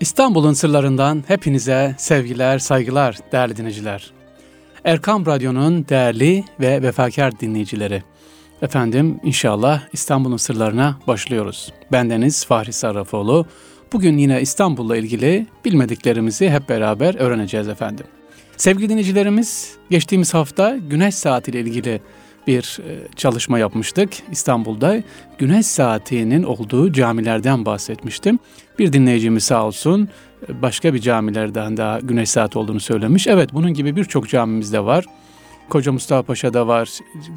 İstanbul'un sırlarından hepinize sevgiler, saygılar değerli dinleyiciler. Erkam Radyo'nun değerli ve vefakar dinleyicileri. Efendim inşallah İstanbul'un sırlarına başlıyoruz. Bendeniz Fahri Sarrafoğlu. Bugün yine İstanbul'la ilgili bilmediklerimizi hep beraber öğreneceğiz efendim. Sevgili dinleyicilerimiz geçtiğimiz hafta güneş saatiyle ilgili bir e, çalışma yapmıştık. İstanbul'da güneş saatinin olduğu camilerden bahsetmiştim. Bir dinleyicimiz sağ olsun e, başka bir camilerden daha güneş saati olduğunu söylemiş. Evet bunun gibi birçok camimizde var. Koca Mustafa Paşa'da var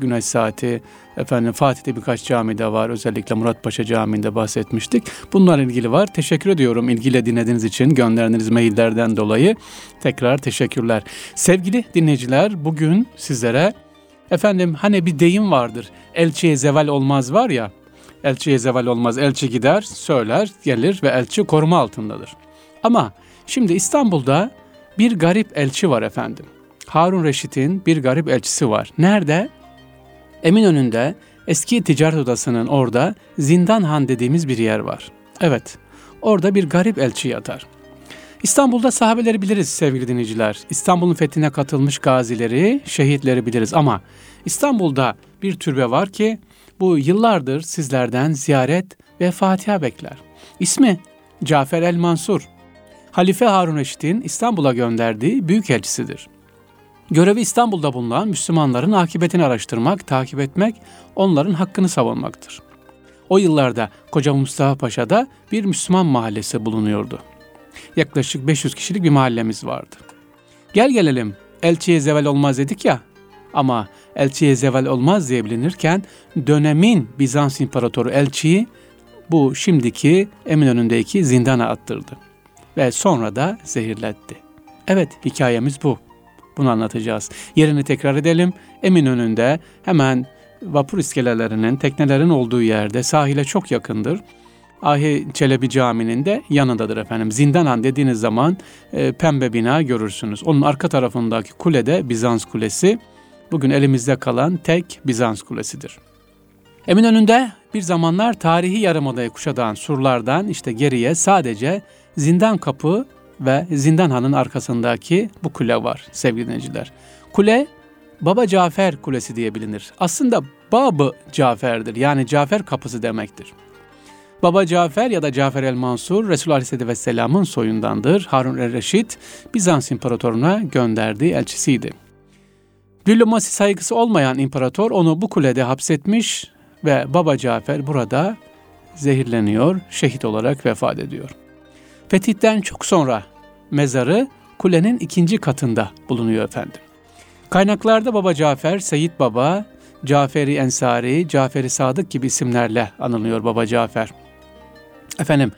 güneş saati. Efendim Fatih'te birkaç camide var. Özellikle Murat Paşa Camii'nde bahsetmiştik. Bunlarla ilgili var. Teşekkür ediyorum ilgiyle dinlediğiniz için gönderdiğiniz maillerden dolayı. Tekrar teşekkürler. Sevgili dinleyiciler bugün sizlere Efendim hani bir deyim vardır. Elçiye zeval olmaz var ya. Elçiye zeval olmaz. Elçi gider, söyler, gelir ve elçi koruma altındadır. Ama şimdi İstanbul'da bir garip elçi var efendim. Harun Reşit'in bir garip elçisi var. Nerede? Eminönü'nde eski ticaret odasının orada Zindanhan dediğimiz bir yer var. Evet, orada bir garip elçi yatar. İstanbul'da sahabeleri biliriz sevgili dinleyiciler. İstanbul'un fethine katılmış gazileri, şehitleri biliriz ama İstanbul'da bir türbe var ki bu yıllardır sizlerden ziyaret ve Fatiha bekler. İsmi Cafer el Mansur. Halife Harun Reşit'in İstanbul'a gönderdiği büyük elçisidir. Görevi İstanbul'da bulunan Müslümanların akıbetini araştırmak, takip etmek, onların hakkını savunmaktır. O yıllarda Koca Mustafa Paşa'da bir Müslüman mahallesi bulunuyordu yaklaşık 500 kişilik bir mahallemiz vardı. Gel gelelim elçiye zeval olmaz dedik ya ama elçiye zeval olmaz diye bilinirken dönemin Bizans İmparatoru elçiyi bu şimdiki Eminönü'ndeki zindana attırdı ve sonra da zehirletti. Evet hikayemiz bu. Bunu anlatacağız. Yerini tekrar edelim. Eminönü'nde hemen vapur iskelelerinin, teknelerin olduğu yerde sahile çok yakındır. Ahi Çelebi Camii'nin de yanındadır efendim. Zindanan dediğiniz zaman e, pembe bina görürsünüz. Onun arka tarafındaki kule de Bizans Kulesi. Bugün elimizde kalan tek Bizans Kulesi'dir. Eminönü'nde bir zamanlar tarihi yarımadayı kuşatan surlardan işte geriye sadece Zindan Kapı ve Zindan Han'ın arkasındaki bu kule var sevgili dinleyiciler. Kule Baba Cafer Kulesi diye bilinir. Aslında Babı Cafer'dir yani Cafer Kapısı demektir. Baba Cafer ya da Cafer el Mansur Resulullah Aleyhisselatü Vesselam'ın soyundandır. Harun el Reşit Bizans imparatoruna gönderdiği elçisiydi. Diplomasi saygısı olmayan imparator onu bu kulede hapsetmiş ve Baba Cafer burada zehirleniyor, şehit olarak vefat ediyor. Fetihten çok sonra mezarı kulenin ikinci katında bulunuyor efendim. Kaynaklarda Baba Cafer, Seyit Baba, Caferi Ensari, Caferi Sadık gibi isimlerle anılıyor Baba Cafer. Efendim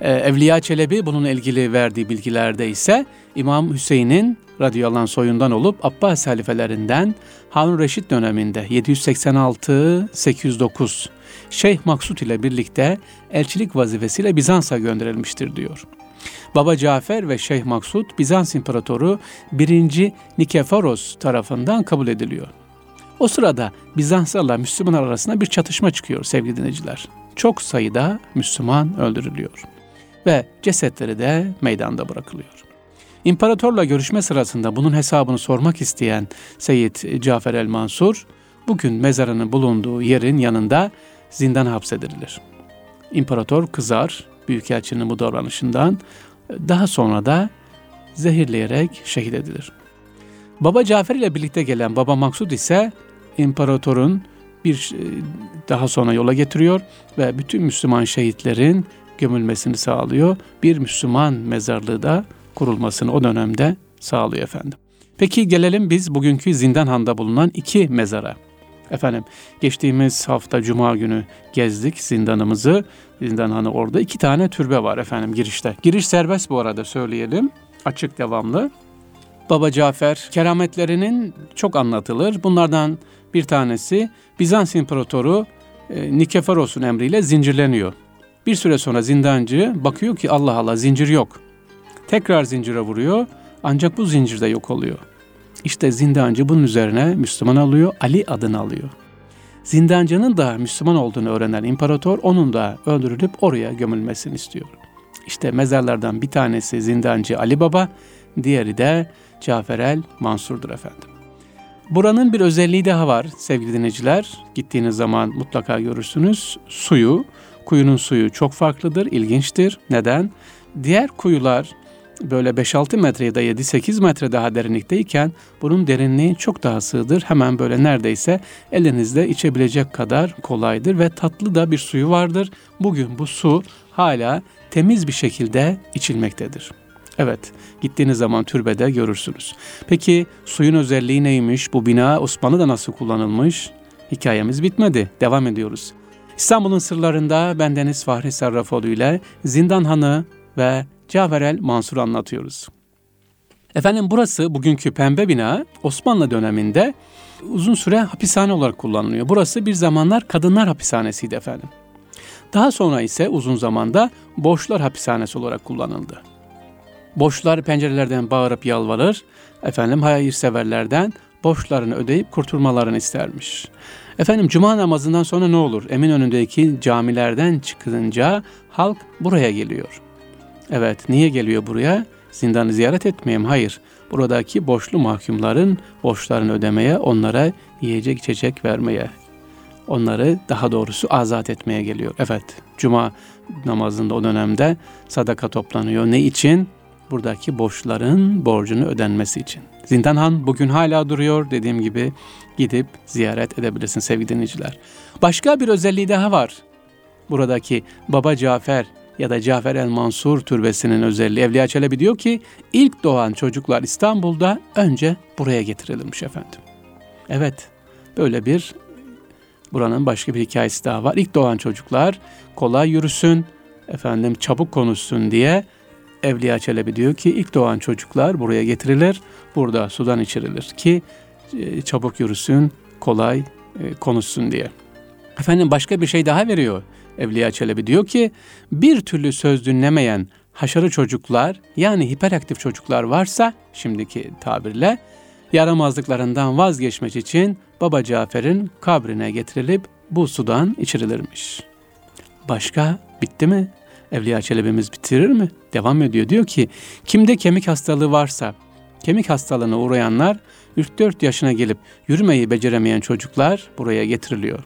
e, Evliya Çelebi bununla ilgili verdiği bilgilerde ise İmam Hüseyin'in radıyallahu soyundan olup Abbas halifelerinden Harun Reşit döneminde 786-809 Şeyh Maksut ile birlikte elçilik vazifesiyle Bizans'a gönderilmiştir diyor. Baba Cafer ve Şeyh Maksut Bizans İmparatoru 1. Nikeforos tarafından kabul ediliyor. O sırada Bizanslarla Müslümanlar arasında bir çatışma çıkıyor sevgili dinleyiciler çok sayıda Müslüman öldürülüyor ve cesetleri de meydanda bırakılıyor. İmparatorla görüşme sırasında bunun hesabını sormak isteyen Seyyid Cafer el Mansur, bugün mezarının bulunduğu yerin yanında zindan hapsedilir. İmparator kızar Büyükelçinin bu davranışından, daha sonra da zehirleyerek şehit edilir. Baba Cafer ile birlikte gelen Baba Maksud ise imparatorun bir e, daha sonra yola getiriyor ve bütün Müslüman şehitlerin gömülmesini sağlıyor. Bir Müslüman mezarlığı da kurulmasını o dönemde sağlıyor efendim. Peki gelelim biz bugünkü Zindanhan'da bulunan iki mezara. Efendim geçtiğimiz hafta Cuma günü gezdik zindanımızı. Zindanhanı orada iki tane türbe var efendim girişte. Giriş serbest bu arada söyleyelim. Açık devamlı. Baba Cafer kerametlerinin çok anlatılır. Bunlardan bir tanesi Bizans İmparatoru e, Nikeforos'un emriyle zincirleniyor. Bir süre sonra zindancı bakıyor ki Allah Allah zincir yok. Tekrar zincire vuruyor ancak bu zincir de yok oluyor. İşte zindancı bunun üzerine Müslüman alıyor, Ali adını alıyor. Zindancının da Müslüman olduğunu öğrenen imparator onun da öldürülüp oraya gömülmesini istiyor. İşte mezarlardan bir tanesi zindancı Ali Baba, diğeri de Caferel Mansur'dur efendim. Buranın bir özelliği daha var sevgili dinleyiciler. Gittiğiniz zaman mutlaka görürsünüz. Suyu, kuyunun suyu çok farklıdır, ilginçtir. Neden? Diğer kuyular böyle 5-6 metre ya da 7-8 metre daha derinlikteyken bunun derinliği çok daha sığdır. Hemen böyle neredeyse elinizde içebilecek kadar kolaydır ve tatlı da bir suyu vardır. Bugün bu su hala temiz bir şekilde içilmektedir. Evet, gittiğiniz zaman türbede görürsünüz. Peki suyun özelliği neymiş? Bu bina Osmanlı'da nasıl kullanılmış? Hikayemiz bitmedi. Devam ediyoruz. İstanbul'un sırlarında bendeniz Fahri Sarrafoğlu ile Zindan Hanı ve Caferel Mansur anlatıyoruz. Efendim burası bugünkü pembe bina Osmanlı döneminde uzun süre hapishane olarak kullanılıyor. Burası bir zamanlar kadınlar hapishanesiydi efendim. Daha sonra ise uzun zamanda boşlar hapishanesi olarak kullanıldı. Boşlar pencerelerden bağırıp yalvarır, efendim hayırseverlerden borçlarını ödeyip kurtulmalarını istermiş. Efendim cuma namazından sonra ne olur? Emin önündeki camilerden çıkınca halk buraya geliyor. Evet, niye geliyor buraya? Zindanı ziyaret etmeyeyim. Hayır. Buradaki borçlu mahkumların borçlarını ödemeye, onlara yiyecek içecek vermeye, onları daha doğrusu azat etmeye geliyor. Evet, cuma namazında o dönemde sadaka toplanıyor. Ne için? Buradaki borçların borcunu ödenmesi için. Zindanhan bugün hala duruyor. Dediğim gibi gidip ziyaret edebilirsin sevgili dinleyiciler. Başka bir özelliği daha var. Buradaki Baba Cafer ya da Cafer el Mansur türbesinin özelliği. Evliya Çelebi diyor ki ilk doğan çocuklar İstanbul'da önce buraya getirilmiş efendim. Evet böyle bir buranın başka bir hikayesi daha var. İlk doğan çocuklar kolay yürüsün, efendim çabuk konuşsun diye Evliya Çelebi diyor ki ilk doğan çocuklar buraya getirilir, burada sudan içirilir ki e, çabuk yürüsün, kolay e, konuşsun diye. Efendim başka bir şey daha veriyor. Evliya Çelebi diyor ki bir türlü söz dinlemeyen haşarı çocuklar yani hiperaktif çocuklar varsa şimdiki tabirle yaramazlıklarından vazgeçmek için Baba Cafer'in kabrine getirilip bu sudan içirilirmiş. Başka bitti mi? Evliya Çelebi'miz bitirir mi? Devam ediyor. Diyor ki kimde kemik hastalığı varsa kemik hastalığına uğrayanlar 3-4 yaşına gelip yürümeyi beceremeyen çocuklar buraya getiriliyor.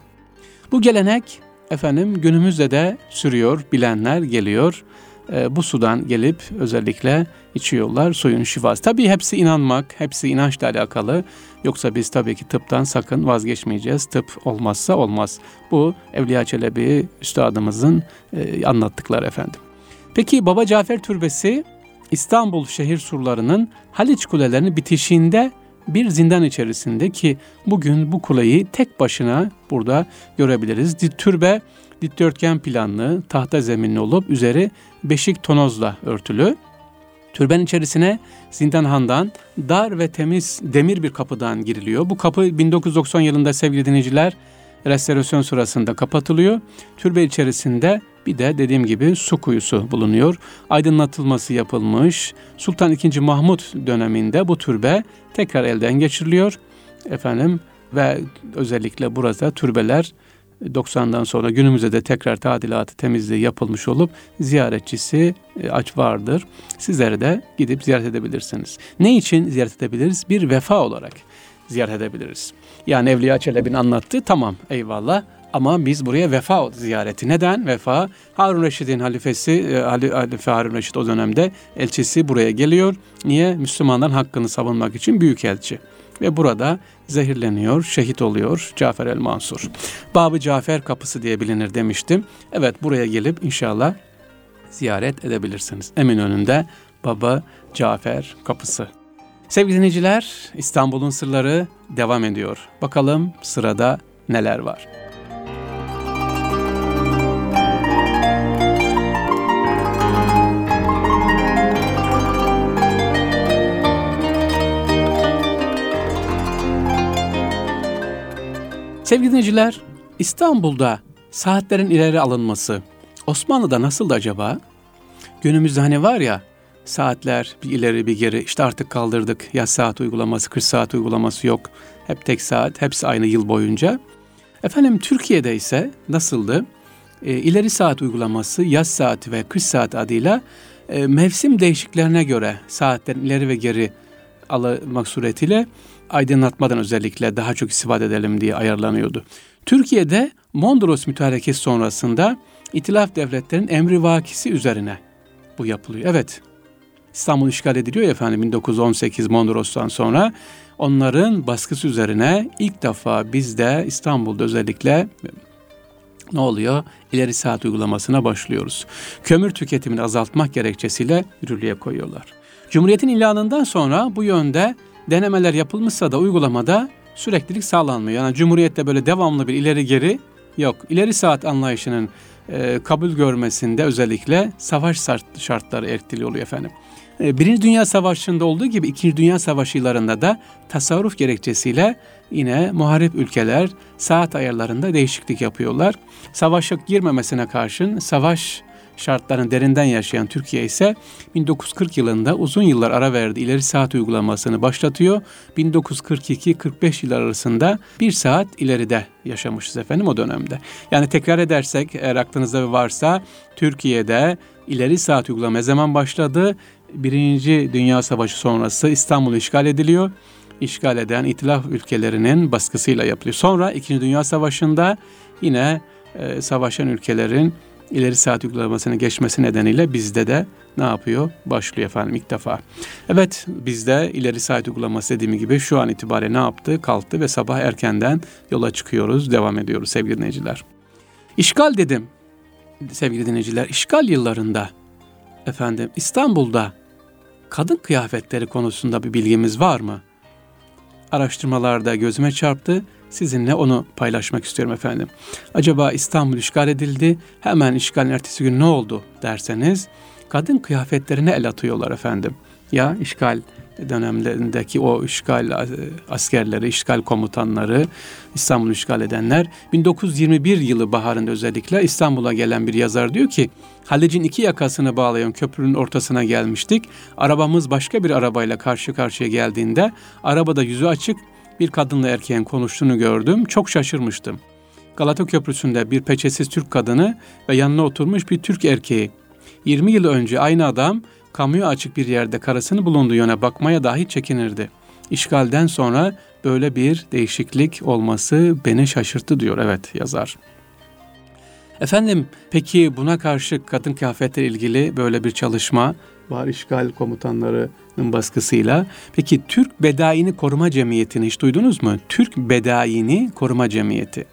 Bu gelenek efendim günümüzde de sürüyor. Bilenler geliyor. E, bu sudan gelip özellikle içiyorlar suyun şifası. Tabii hepsi inanmak, hepsi inançla alakalı. Yoksa biz tabii ki tıptan sakın vazgeçmeyeceğiz. Tıp olmazsa olmaz. Bu Evliya Çelebi üstadımızın e, anlattıkları efendim. Peki Baba Cafer Türbesi İstanbul şehir surlarının Haliç kulelerinin bitişiğinde bir zindan içerisinde ki bugün bu kuleyi tek başına burada görebiliriz. Türbe dikdörtgen planlı, tahta zeminli olup üzeri beşik tonozla örtülü. Türben içerisine Zindanhan'dan dar ve temiz demir bir kapıdan giriliyor. Bu kapı 1990 yılında sevgili dinleyiciler restorasyon sırasında kapatılıyor. Türbe içerisinde bir de dediğim gibi su kuyusu bulunuyor. Aydınlatılması yapılmış. Sultan II. Mahmut döneminde bu türbe tekrar elden geçiriliyor. Efendim ve özellikle burada türbeler 90'dan sonra günümüzde de tekrar tadilatı temizliği yapılmış olup ziyaretçisi e, aç vardır. Sizleri de gidip ziyaret edebilirsiniz. Ne için ziyaret edebiliriz? Bir vefa olarak ziyaret edebiliriz. Yani Evliya Çelebi'nin anlattığı tamam eyvallah ama biz buraya vefa ziyareti. Neden? Vefa Harun Reşit'in halifesi, e, Halife Harun Reşit o dönemde elçisi buraya geliyor. Niye? Müslümanların hakkını savunmak için büyük elçi ve burada zehirleniyor, şehit oluyor Cafer el Mansur. Babı Cafer kapısı diye bilinir demiştim. Evet buraya gelip inşallah ziyaret edebilirsiniz. Eminönü'nde Baba Cafer kapısı. Sevgili dinleyiciler, İstanbul'un sırları devam ediyor. Bakalım sırada neler var? Sevgili dinleyiciler, İstanbul'da saatlerin ileri alınması Osmanlı'da nasıldı acaba? Günümüzde hani var ya saatler bir ileri bir geri işte artık kaldırdık yaz saat uygulaması 40 saat uygulaması yok. Hep tek saat hepsi aynı yıl boyunca. Efendim Türkiye'de ise nasıldı? e, ileri saat uygulaması yaz saati ve kış saati adıyla e, mevsim değişiklerine göre saatlerin ileri ve geri almak suretiyle aydınlatmadan özellikle daha çok istifade edelim diye ayarlanıyordu. Türkiye'de Mondros mütarekesi sonrasında İtilaf devletlerin emri vakisi üzerine bu yapılıyor. Evet, İstanbul işgal ediliyor ya efendim 1918 Mondros'tan sonra onların baskısı üzerine ilk defa bizde İstanbul'da özellikle ne oluyor? İleri saat uygulamasına başlıyoruz. Kömür tüketimini azaltmak gerekçesiyle yürürlüğe koyuyorlar. Cumhuriyetin ilanından sonra bu yönde denemeler yapılmışsa da uygulamada süreklilik sağlanmıyor. Yani Cumhuriyet'te böyle devamlı bir ileri geri yok. İleri saat anlayışının e, kabul görmesinde özellikle savaş şartları etkili oluyor efendim. E, Birinci Dünya Savaşı'nda olduğu gibi İkinci Dünya Savaşı yıllarında da tasarruf gerekçesiyle yine muharip ülkeler saat ayarlarında değişiklik yapıyorlar. Savaşa girmemesine karşın savaş şartlarını derinden yaşayan Türkiye ise 1940 yılında uzun yıllar ara verdi ileri saat uygulamasını başlatıyor. 1942-45 yıllar arasında bir saat ileride yaşamışız efendim o dönemde. Yani tekrar edersek eğer aklınızda varsa Türkiye'de ileri saat uygulama zaman başladı? Birinci Dünya Savaşı sonrası İstanbul işgal ediliyor. İşgal eden itilaf ülkelerinin baskısıyla yapılıyor. Sonra İkinci Dünya Savaşı'nda yine e, savaşan ülkelerin ileri saat uygulamasına geçmesi nedeniyle bizde de ne yapıyor? Başlıyor efendim ilk defa. Evet bizde ileri saat uygulaması dediğim gibi şu an itibariyle ne yaptı? Kalktı ve sabah erkenden yola çıkıyoruz, devam ediyoruz sevgili dinleyiciler. İşgal dedim sevgili dinleyiciler. İşgal yıllarında efendim İstanbul'da kadın kıyafetleri konusunda bir bilgimiz var mı? Araştırmalarda gözüme çarptı sizinle onu paylaşmak istiyorum efendim. Acaba İstanbul işgal edildi, hemen işgalin ertesi gün ne oldu derseniz, kadın kıyafetlerine el atıyorlar efendim. Ya işgal dönemlerindeki o işgal askerleri, işgal komutanları, İstanbul'u işgal edenler 1921 yılı baharında özellikle İstanbul'a gelen bir yazar diyor ki Halic'in iki yakasını bağlayan köprünün ortasına gelmiştik. Arabamız başka bir arabayla karşı karşıya geldiğinde arabada yüzü açık bir kadınla erkeğin konuştuğunu gördüm. Çok şaşırmıştım. Galata Köprüsü'nde bir peçesiz Türk kadını ve yanına oturmuş bir Türk erkeği. 20 yıl önce aynı adam kamuya açık bir yerde karısını bulunduğu yöne bakmaya dahi çekinirdi. İşgalden sonra böyle bir değişiklik olması beni şaşırttı diyor evet yazar. Efendim peki buna karşı kadın kıyafetleri ilgili böyle bir çalışma var işgal komutanlarının baskısıyla. Peki Türk Bedaini Koruma Cemiyeti'ni hiç duydunuz mu? Türk Bedaini Koruma Cemiyeti.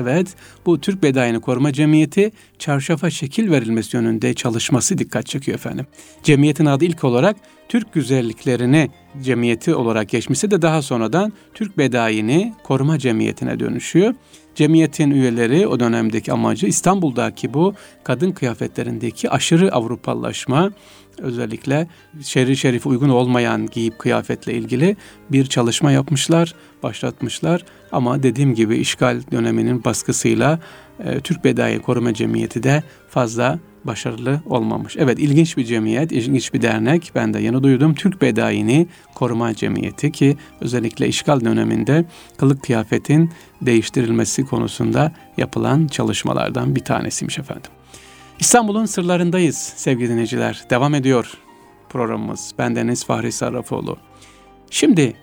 Evet, bu Türk Bedaini Koruma Cemiyeti çarşafa şekil verilmesi yönünde çalışması dikkat çekiyor efendim. Cemiyetin adı ilk olarak Türk güzelliklerini cemiyeti olarak geçmesi de daha sonradan Türk Bedaini Koruma Cemiyeti'ne dönüşüyor. Cemiyetin üyeleri o dönemdeki amacı İstanbul'daki bu kadın kıyafetlerindeki aşırı Avrupalılaşma, özellikle şerri şerife uygun olmayan giyip kıyafetle ilgili bir çalışma yapmışlar, başlatmışlar. Ama dediğim gibi işgal döneminin baskısıyla e, Türk Bedai Koruma Cemiyeti de fazla başarılı olmamış. Evet ilginç bir cemiyet, ilginç bir dernek. Ben de yeni duydum. Türk Bedai'ni Koruma Cemiyeti ki özellikle işgal döneminde kılık kıyafetin değiştirilmesi konusunda yapılan çalışmalardan bir tanesiymiş efendim. İstanbul'un sırlarındayız sevgili dinleyiciler. Devam ediyor programımız. Ben Deniz Fahri Sarrafoğlu. Şimdi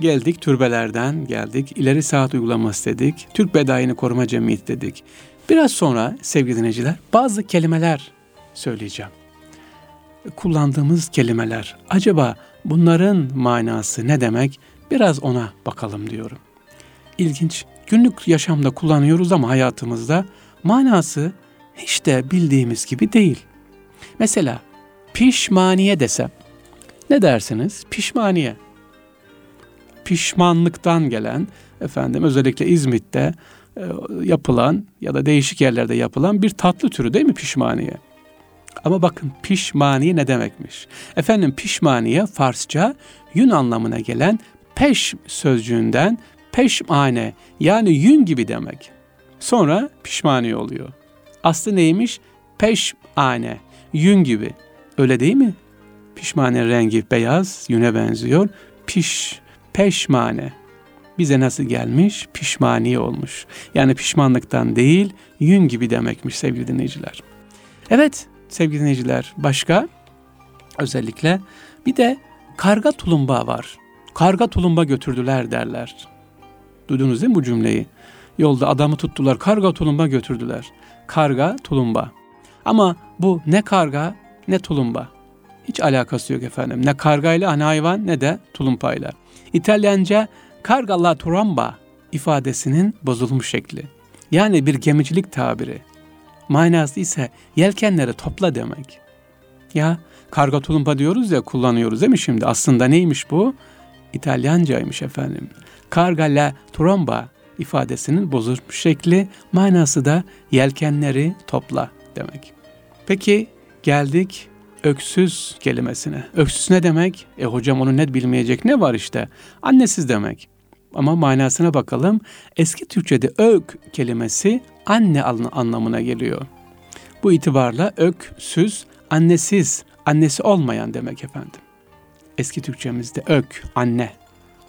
geldik türbelerden geldik. İleri saat uygulaması dedik. Türk Bedai'ni Koruma Cemiyeti dedik. Biraz sonra sevgili dinleyiciler bazı kelimeler söyleyeceğim. Kullandığımız kelimeler acaba bunların manası ne demek? Biraz ona bakalım diyorum. İlginç. Günlük yaşamda kullanıyoruz ama hayatımızda manası hiç de bildiğimiz gibi değil. Mesela pişmaniye desem ne dersiniz? Pişmaniye. Pişmanlıktan gelen efendim özellikle İzmit'te e, yapılan ya da değişik yerlerde yapılan bir tatlı türü değil mi pişmaniye? Ama bakın pişmaniye ne demekmiş? Efendim pişmaniye Farsça yün anlamına gelen peş sözcüğünden peşmane yani yün gibi demek. Sonra pişmaniye oluyor. Aslı neymiş? Peşmane, yün gibi. Öyle değil mi? Pişmane rengi beyaz, yüne benziyor. Piş, peşmane. bize nasıl gelmiş? Pişmaniye olmuş. Yani pişmanlıktan değil, yün gibi demekmiş sevgili dinleyiciler. Evet sevgili dinleyiciler başka özellikle bir de karga tulumba var. Karga tulumba götürdüler derler. Duydunuz değil mi bu cümleyi? Yolda adamı tuttular, karga tulumba götürdüler. Karga tulumba. Ama bu ne karga ne tulumba. Hiç alakası yok efendim. Ne kargayla hani hayvan ne de tulumpayla. İtalyanca karga la turamba ifadesinin bozulmuş şekli. Yani bir gemicilik tabiri. Manası ise yelkenleri topla demek. Ya karga tulumpa diyoruz ya kullanıyoruz değil mi şimdi? Aslında neymiş bu? İtalyancaymış efendim. Karga la tromba ifadesinin bozulmuş şekli manası da yelkenleri topla demek. Peki geldik öksüz kelimesine. Öksüz ne demek? E hocam onu net bilmeyecek ne var işte? Annesiz demek. Ama manasına bakalım. Eski Türkçe'de ök kelimesi anne anlamına geliyor. Bu itibarla öksüz, annesiz, annesi olmayan demek efendim. Eski Türkçemizde ök, anne.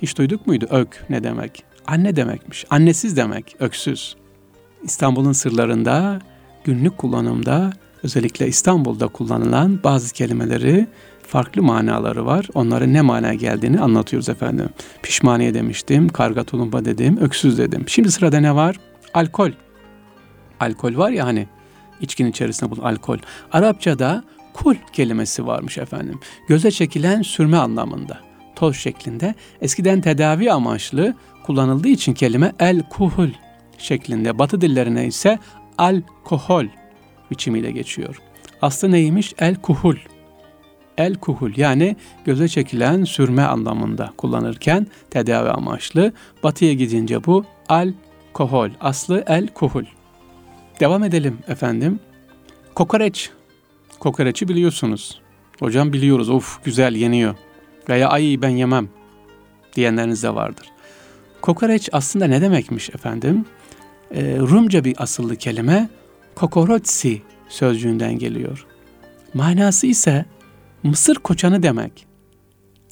Hiç duyduk muydu ök ne demek? Anne demekmiş. Annesiz demek, öksüz. İstanbul'un sırlarında, günlük kullanımda, özellikle İstanbul'da kullanılan bazı kelimeleri farklı manaları var. Onların ne mana geldiğini anlatıyoruz efendim. Pişmaniye demiştim, karga tulumba dedim, öksüz dedim. Şimdi sırada ne var? Alkol. Alkol var ya hani içkinin içerisinde bulunan alkol. Arapçada kul kelimesi varmış efendim. Göze çekilen sürme anlamında. Toz şeklinde. Eskiden tedavi amaçlı kullanıldığı için kelime el kuhul şeklinde. Batı dillerine ise alkohol biçimiyle geçiyor. Aslı neymiş? El kuhul. El kuhul yani göze çekilen sürme anlamında kullanırken tedavi amaçlı. Batıya gidince bu alkohol. Aslı el kuhul. Devam edelim efendim. Kokoreç. Kokoreçi biliyorsunuz. Hocam biliyoruz. Of güzel yeniyor. Veya ay ben yemem diyenleriniz de vardır. Kokoreç aslında ne demekmiş efendim? Ee, Rumca bir asıllı kelime kokorotsi sözcüğünden geliyor. Manası ise mısır koçanı demek.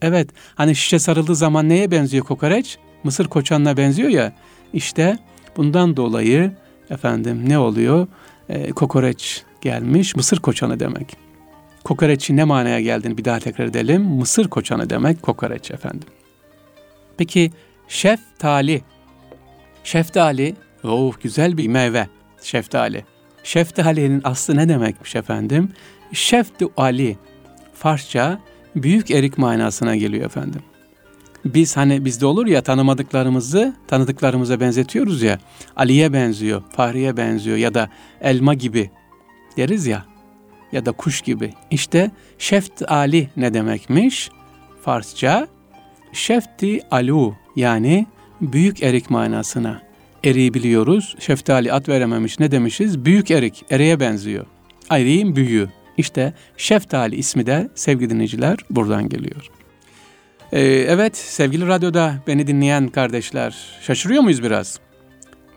Evet hani şişe sarıldığı zaman neye benziyor kokoreç? Mısır koçanına benziyor ya. İşte bundan dolayı efendim ne oluyor? Ee, kokoreç gelmiş mısır koçanı demek. Kokoreçin ne manaya geldiğini bir daha tekrar edelim. Mısır koçanı demek kokoreç efendim. Peki şeftali. Şeftali, oh güzel bir meyve şeftali. Şeftalinin aslı ne demekmiş efendim? Şeftu Ali, Farsça büyük erik manasına geliyor efendim. Biz hani bizde olur ya tanımadıklarımızı tanıdıklarımıza benzetiyoruz ya. Ali'ye benziyor, Fahri'ye benziyor ya da elma gibi deriz ya ya da kuş gibi. İşte şeft ali ne demekmiş? Farsça şefti alu yani büyük erik manasına. Eriği biliyoruz. Şeftali at verememiş. Ne demişiz? Büyük erik. Eriğe benziyor. Eriğin büyüğü. İşte şeftali ismi de sevgili dinleyiciler buradan geliyor. Ee, evet sevgili radyoda beni dinleyen kardeşler şaşırıyor muyuz biraz?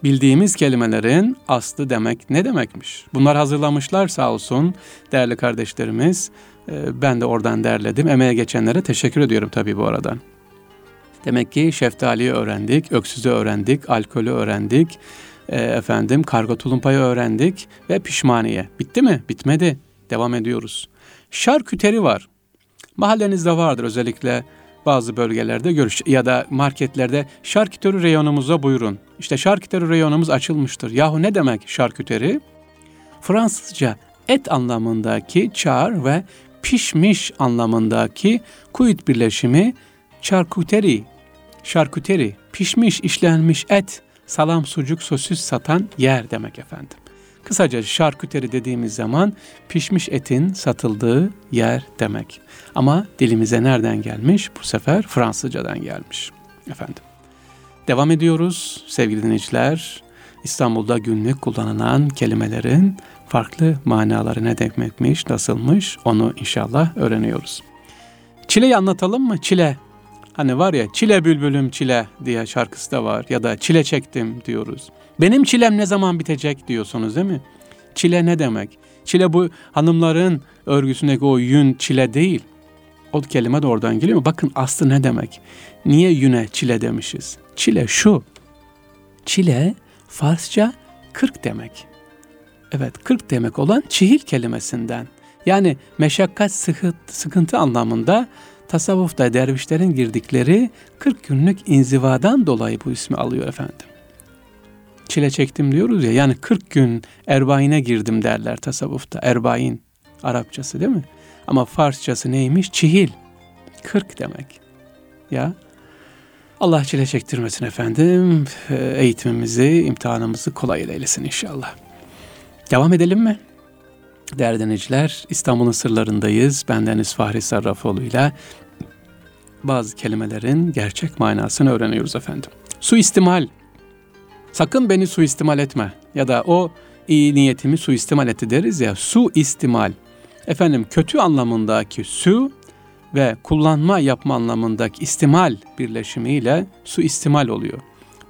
bildiğimiz kelimelerin aslı demek ne demekmiş? Bunlar hazırlamışlar sağ olsun değerli kardeşlerimiz. Ee, ben de oradan derledim. Emeğe geçenlere teşekkür ediyorum tabii bu aradan. Demek ki şeftaliyi öğrendik, öksüzü öğrendik, alkolü öğrendik, e, efendim karga tulumpayı öğrendik ve pişmaniye. Bitti mi? Bitmedi. Devam ediyoruz. Şarküteri var. Mahallenizde vardır özellikle bazı bölgelerde görüş ya da marketlerde şarküteri reyonumuza buyurun. İşte şarküteri reyonumuz açılmıştır. Yahu ne demek şarküteri? Fransızca et anlamındaki çar ve pişmiş anlamındaki kuit birleşimi charcuterie, şarküteri, pişmiş işlenmiş et, salam, sucuk, sosis satan yer demek efendim. Kısaca şarküteri dediğimiz zaman pişmiş etin satıldığı yer demek. Ama dilimize nereden gelmiş? Bu sefer Fransızcadan gelmiş. Efendim. Devam ediyoruz sevgili dinleyiciler. İstanbul'da günlük kullanılan kelimelerin farklı manaları ne demekmiş, nasılmış onu inşallah öğreniyoruz. Çileyi anlatalım mı? Çile. Hani var ya çile bülbülüm çile diye şarkısı da var ya da çile çektim diyoruz. Benim çilem ne zaman bitecek diyorsunuz değil mi? Çile ne demek? Çile bu hanımların örgüsündeki o yün çile değil. O kelime de oradan geliyor mu? Bakın aslı ne demek? Niye yüne çile demişiz? Çile şu. Çile Farsça kırk demek. Evet kırk demek olan çihil kelimesinden. Yani meşakkat sıkıntı anlamında tasavvufta dervişlerin girdikleri 40 günlük inzivadan dolayı bu ismi alıyor efendim. Çile çektim diyoruz ya yani 40 gün erbaine girdim derler tasavvufta. Erbain Arapçası değil mi? Ama Farsçası neymiş? Çihil. 40 demek. Ya Allah çile çektirmesin efendim. Eğitimimizi, imtihanımızı kolay eylesin inşallah. Devam edelim mi? Değerli dinleyiciler, İstanbul'un sırlarındayız. Bendeniz Fahri Sarrafoğlu ile bazı kelimelerin gerçek manasını öğreniyoruz efendim. Suistimal. Sakın beni suistimal etme. Ya da o iyi niyetimi suistimal etti deriz ya. Su istimal. Efendim kötü anlamındaki su ve kullanma yapma anlamındaki istimal birleşimiyle su istimal oluyor.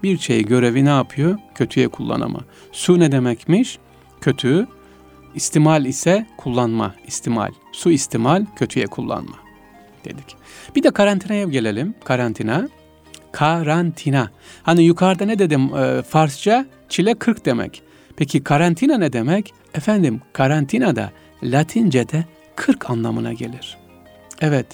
Bir şeyi görevi ne yapıyor? Kötüye kullanama. Su ne demekmiş? Kötü. İstimal ise kullanma, istimal. Su istimal, kötüye kullanma dedik. Bir de karantinaya gelelim. Karantina. Karantina. Hani yukarıda ne dedim e, Farsça? Çile 40 demek. Peki karantina ne demek? Efendim karantinada Latince'de 40 anlamına gelir. Evet,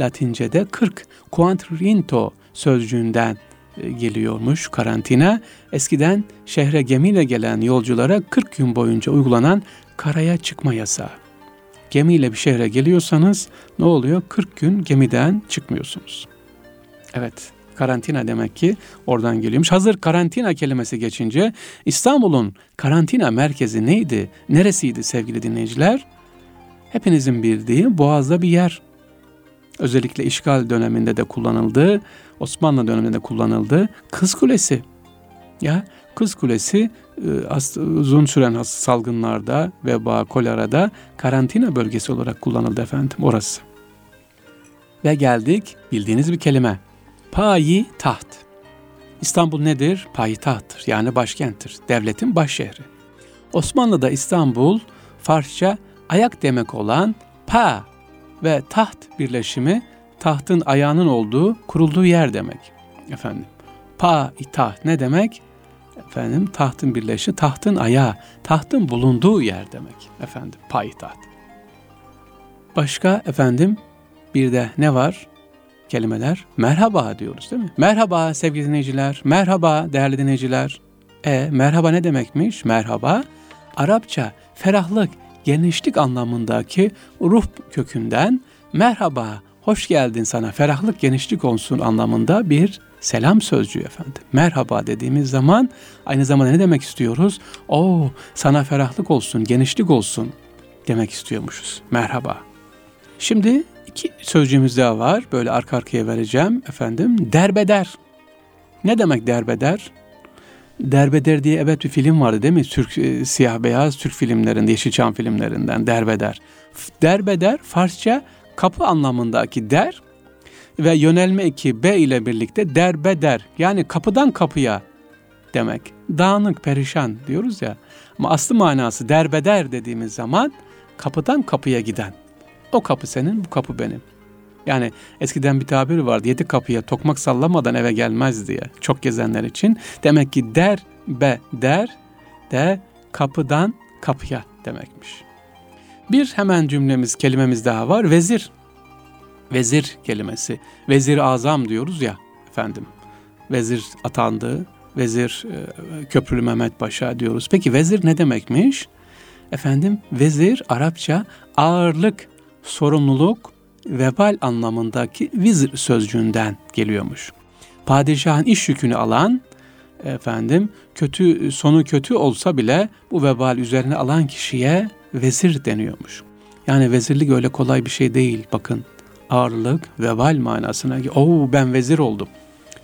Latince'de 40. Quantrinto sözcüğünden e, geliyormuş karantina. Eskiden şehre gemiyle gelen yolculara 40 gün boyunca uygulanan karaya çıkma yasağı. Gemiyle bir şehre geliyorsanız ne oluyor? 40 gün gemiden çıkmıyorsunuz. Evet, karantina demek ki oradan geliyormuş. Hazır karantina kelimesi geçince İstanbul'un karantina merkezi neydi? Neresiydi sevgili dinleyiciler? Hepinizin bildiği Boğaz'da bir yer. Özellikle işgal döneminde de kullanıldı. Osmanlı döneminde de kullanıldı. Kız Kulesi. Ya Kız Kulesi e, uzun süren salgınlarda, veba, kolerada karantina bölgesi olarak kullanıldı efendim orası. Ve geldik bildiğiniz bir kelime. Payi taht. İstanbul nedir? Payitahttır yani başkenttir. Devletin baş şehri. Osmanlı'da İstanbul Farsça ayak demek olan pa ve taht birleşimi tahtın ayağının olduğu, kurulduğu yer demek. Efendim. Pa taht ne demek? Efendim tahtın birleşi, tahtın ayağı, tahtın bulunduğu yer demek. Efendim payitaht. Başka efendim bir de ne var? Kelimeler merhaba diyoruz değil mi? Merhaba sevgili dinleyiciler, merhaba değerli dinleyiciler. E merhaba ne demekmiş? Merhaba Arapça ferahlık, genişlik anlamındaki ruh kökünden merhaba, hoş geldin sana, ferahlık, genişlik olsun anlamında bir selam sözcüğü efendim. Merhaba dediğimiz zaman aynı zamanda ne demek istiyoruz? O sana ferahlık olsun, genişlik olsun demek istiyormuşuz. Merhaba. Şimdi iki sözcüğümüz daha var. Böyle arka arkaya vereceğim efendim. Derbeder. Ne demek derbeder? Derbeder diye evet bir film vardı değil mi? Türk e, siyah beyaz Türk filmlerinde, Yeşilçam filmlerinden Derbeder. Derbeder Farsça kapı anlamındaki der ve yönelme eki B ile birlikte derbeder yani kapıdan kapıya demek. Dağınık, perişan diyoruz ya. Ama aslı manası derbeder dediğimiz zaman kapıdan kapıya giden. O kapı senin, bu kapı benim. Yani eskiden bir tabir vardı. Yedi kapıya tokmak sallamadan eve gelmez diye. Çok gezenler için. Demek ki der be der de kapıdan kapıya demekmiş. Bir hemen cümlemiz, kelimemiz daha var. Vezir. Vezir kelimesi. Vezir azam diyoruz ya efendim. Vezir atandı. Vezir e, Köprülü Mehmet Paşa diyoruz. Peki vezir ne demekmiş? Efendim vezir Arapça ağırlık, sorumluluk, vebal anlamındaki vizir sözcüğünden geliyormuş. Padişahın iş yükünü alan efendim kötü sonu kötü olsa bile bu vebal üzerine alan kişiye vezir deniyormuş. Yani vezirlik öyle kolay bir şey değil bakın. Ağırlık, vebal manasına. Oo ben vezir oldum.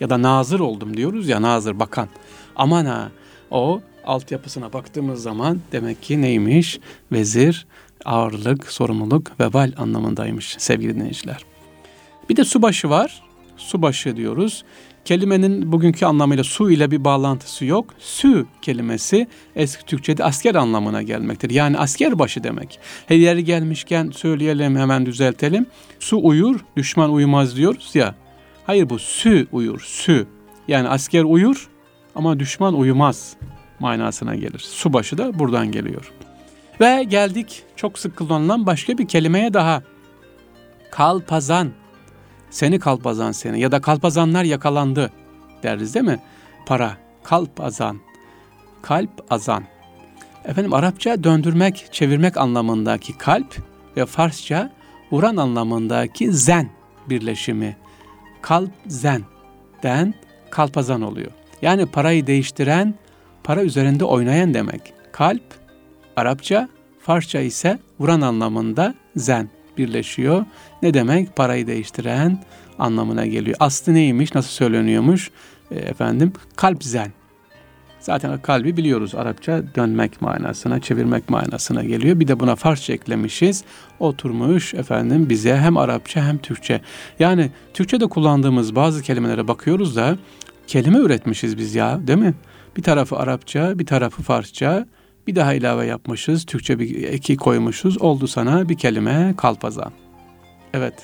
Ya da nazır oldum diyoruz ya nazır bakan. Aman ha o altyapısına baktığımız zaman demek ki neymiş? Vezir, ağırlık, sorumluluk, vebal anlamındaymış sevgili dinleyiciler. Bir de subaşı var. Subaşı diyoruz. Kelimenin bugünkü anlamıyla su ile bir bağlantısı yok. Sü kelimesi eski Türkçe'de asker anlamına gelmektir. Yani asker başı demek. Her yeri gelmişken söyleyelim hemen düzeltelim. Su uyur, düşman uyumaz diyoruz ya. Hayır bu sü uyur, sü. Yani asker uyur ama düşman uyumaz manasına gelir. Subaşı da buradan geliyor. Ve geldik çok sık kullanılan başka bir kelimeye daha. Kalpazan. Seni kalpazan seni ya da kalpazanlar yakalandı deriz değil mi? Para, kalpazan, kalp azan. Efendim Arapça döndürmek, çevirmek anlamındaki kalp ve Farsça vuran anlamındaki zen birleşimi. Kalp zen den kalpazan oluyor. Yani parayı değiştiren, para üzerinde oynayan demek. Kalp, Arapça, Farsça ise vuran anlamında zen birleşiyor. Ne demek? Parayı değiştiren anlamına geliyor. Aslı neymiş? Nasıl söyleniyormuş? E, efendim, kalp zen. Zaten kalbi biliyoruz Arapça dönmek manasına, çevirmek manasına geliyor. Bir de buna Farsça eklemişiz. Oturmuş efendim bize hem Arapça hem Türkçe. Yani Türkçe'de kullandığımız bazı kelimelere bakıyoruz da kelime üretmişiz biz ya değil mi? Bir tarafı Arapça, bir tarafı Farsça, bir daha ilave yapmışız. Türkçe bir eki koymuşuz. Oldu sana bir kelime kalpazan. Evet.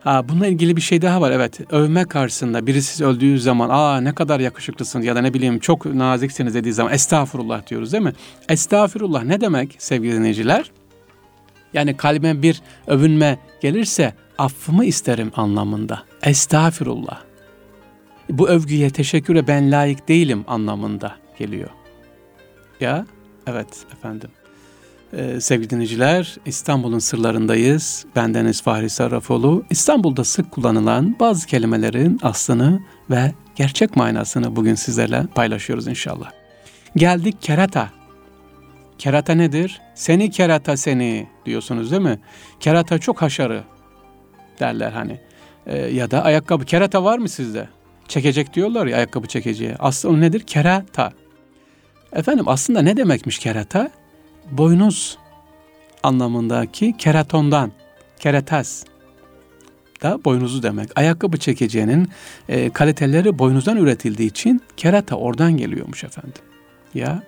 Ha, bununla ilgili bir şey daha var. Evet. Övme karşısında birisi öldüğü zaman aa ne kadar yakışıklısın ya da ne bileyim çok naziksiniz dediği zaman estağfurullah diyoruz değil mi? Estağfurullah ne demek sevgili dinleyiciler? Yani kalbime bir övünme gelirse affımı isterim anlamında. Estağfirullah. Bu övgüye, teşekküre ben layık değilim anlamında geliyor. Ya, evet efendim. Ee, sevgili dinleyiciler, İstanbul'un sırlarındayız. Bendeniz Fahri Sarrafoğlu. İstanbul'da sık kullanılan bazı kelimelerin aslını ve gerçek manasını bugün sizlerle paylaşıyoruz inşallah. Geldik kerata. Kerata nedir? Seni kerata seni diyorsunuz değil mi? Kerata çok haşarı derler hani. Ee, ya da ayakkabı. Kerata var mı sizde? Çekecek diyorlar ya ayakkabı çekeceği. Aslında o nedir? Kerata. Efendim aslında ne demekmiş kerata? Boynuz anlamındaki keratondan, keratas da boynuzu demek. Ayakkabı çekeceğinin e, kaliteleri boynuzdan üretildiği için kerata oradan geliyormuş efendim. Ya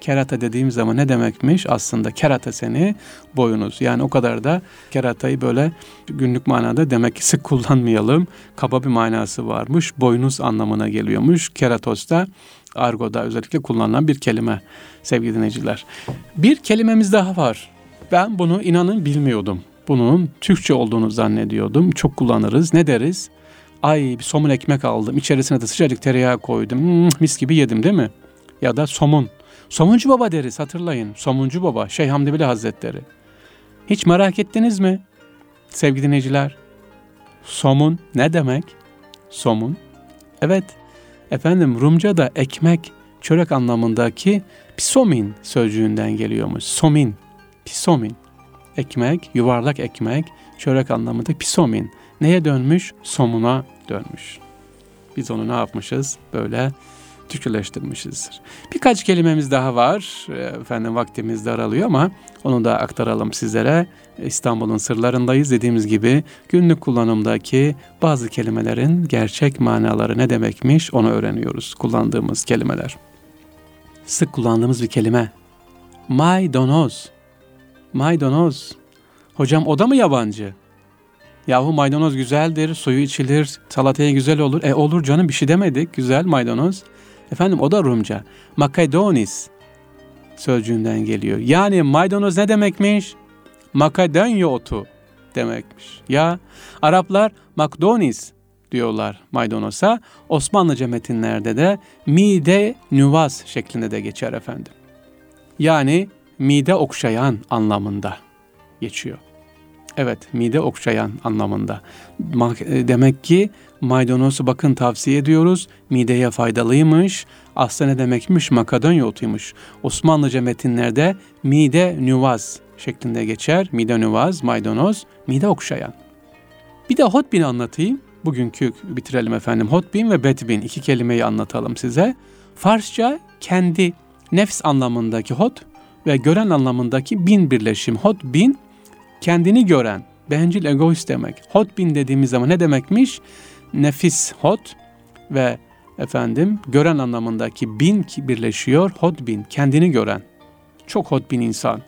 kerata dediğim zaman ne demekmiş? Aslında kerata seni boyunuz. Yani o kadar da keratayı böyle günlük manada demek ki sık kullanmayalım. Kaba bir manası varmış. Boynuz anlamına geliyormuş. Keratos da argoda özellikle kullanılan bir kelime sevgili dinleyiciler. Bir kelimemiz daha var. Ben bunu inanın bilmiyordum. Bunun Türkçe olduğunu zannediyordum. Çok kullanırız. Ne deriz? Ay bir somun ekmek aldım. İçerisine de sıcacık tereyağı koydum. Hmm, mis gibi yedim değil mi? Ya da somun. Somuncu Baba deriz hatırlayın. Somuncu Baba Şeyh Hamdi Bili Hazretleri. Hiç merak ettiniz mi? Sevgili dinleyiciler. Somun ne demek? Somun. Evet. Efendim Rumca'da ekmek, çörek anlamındaki pisomin sözcüğünden geliyormuş. Somin, pisomin. Ekmek, yuvarlak ekmek, çörek anlamında pisomin. Neye dönmüş? Somuna dönmüş. Biz onu ne yapmışız? Böyle Türkçeleştirmişizdir. Birkaç kelimemiz daha var. Efendim vaktimiz daralıyor ama onu da aktaralım sizlere. İstanbul'un sırlarındayız dediğimiz gibi günlük kullanımdaki bazı kelimelerin gerçek manaları ne demekmiş onu öğreniyoruz kullandığımız kelimeler. Sık kullandığımız bir kelime. Maydanoz. Maydanoz. Hocam o da mı yabancı? Yahu maydanoz güzeldir, suyu içilir, salataya güzel olur. E olur canım bir şey demedik, güzel maydanoz. Efendim o da Rumca. Makedonis sözcüğünden geliyor. Yani maydanoz ne demekmiş? Makedonya otu demekmiş. Ya Araplar Makdonis diyorlar maydanoza. Osmanlıca metinlerde de mide nüvaz şeklinde de geçer efendim. Yani mide okşayan anlamında geçiyor. Evet, mide okşayan anlamında. Demek ki maydanozu bakın tavsiye ediyoruz. Mideye faydalıymış. Aslında ne demekmiş? Makadonya otuymuş. Osmanlıca metinlerde mide nüvaz şeklinde geçer. Mide nüvaz, maydanoz, mide okşayan. Bir de hotbin anlatayım. Bugünkü bitirelim efendim. Hotbin ve betbin iki kelimeyi anlatalım size. Farsça kendi nefs anlamındaki hot ve gören anlamındaki bin birleşim. Hotbin kendini gören, bencil egoist demek. Hot bin dediğimiz zaman ne demekmiş? Nefis hot, ve efendim gören anlamındaki bin birleşiyor. Hodbin kendini gören. Çok hodbin insan.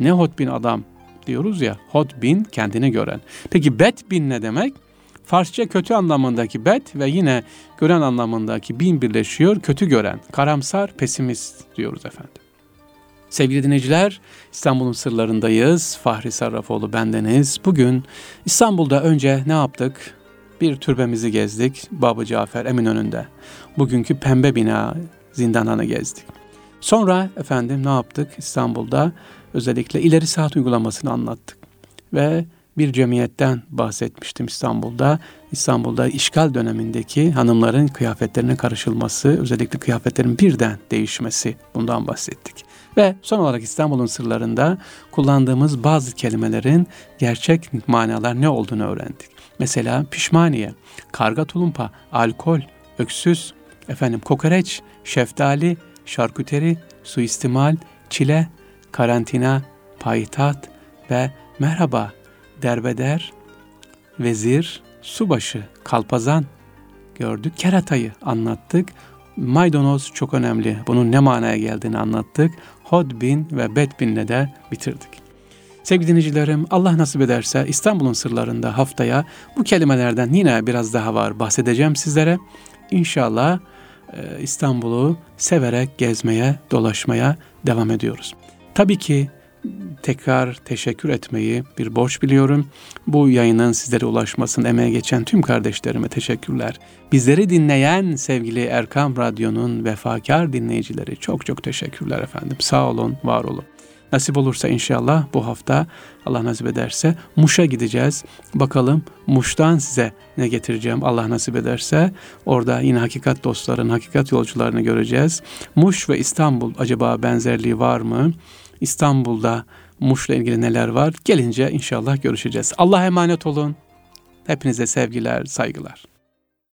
Ne hodbin adam diyoruz ya. Hodbin kendini gören. Peki betbin ne demek? Farsça kötü anlamındaki bet ve yine gören anlamındaki bin birleşiyor. Kötü gören, karamsar, pesimist diyoruz efendim. Sevgili dinleyiciler, İstanbul'un sırlarındayız. Fahri Sarrafoğlu bendeniz. Bugün İstanbul'da önce ne yaptık? Bir türbemizi gezdik. Babı Cafer Eminönü'nde. Bugünkü pembe bina zindanını gezdik. Sonra efendim ne yaptık? İstanbul'da özellikle ileri saat uygulamasını anlattık. Ve bir cemiyetten bahsetmiştim İstanbul'da. İstanbul'da işgal dönemindeki hanımların kıyafetlerine karışılması, özellikle kıyafetlerin birden değişmesi bundan bahsettik. Ve son olarak İstanbul'un sırlarında kullandığımız bazı kelimelerin gerçek manalar ne olduğunu öğrendik. Mesela pişmaniye, karga tulumpa, alkol, öksüz, efendim kokoreç, şeftali, şarküteri, suistimal, çile, karantina, payitaht ve merhaba, derbeder, vezir, subaşı, kalpazan gördük. Keratayı anlattık. Maydanoz çok önemli. Bunun ne manaya geldiğini anlattık. Hodbin ve Bedbin'le de bitirdik. Sevgili dinleyicilerim Allah nasip ederse İstanbul'un sırlarında haftaya bu kelimelerden yine biraz daha var bahsedeceğim sizlere. İnşallah e, İstanbul'u severek gezmeye, dolaşmaya devam ediyoruz. Tabii ki tekrar teşekkür etmeyi bir borç biliyorum. Bu yayının sizlere ulaşmasının emeğe geçen tüm kardeşlerime teşekkürler. Bizleri dinleyen sevgili Erkam Radyo'nun vefakar dinleyicileri çok çok teşekkürler efendim. Sağ olun, var olun. Nasip olursa inşallah bu hafta Allah nasip ederse Muş'a gideceğiz. Bakalım Muş'tan size ne getireceğim Allah nasip ederse. Orada yine hakikat dostların, hakikat yolcularını göreceğiz. Muş ve İstanbul acaba benzerliği var mı? İstanbul'da Muş'la ilgili neler var? Gelince inşallah görüşeceğiz. Allah'a emanet olun. Hepinize sevgiler, saygılar.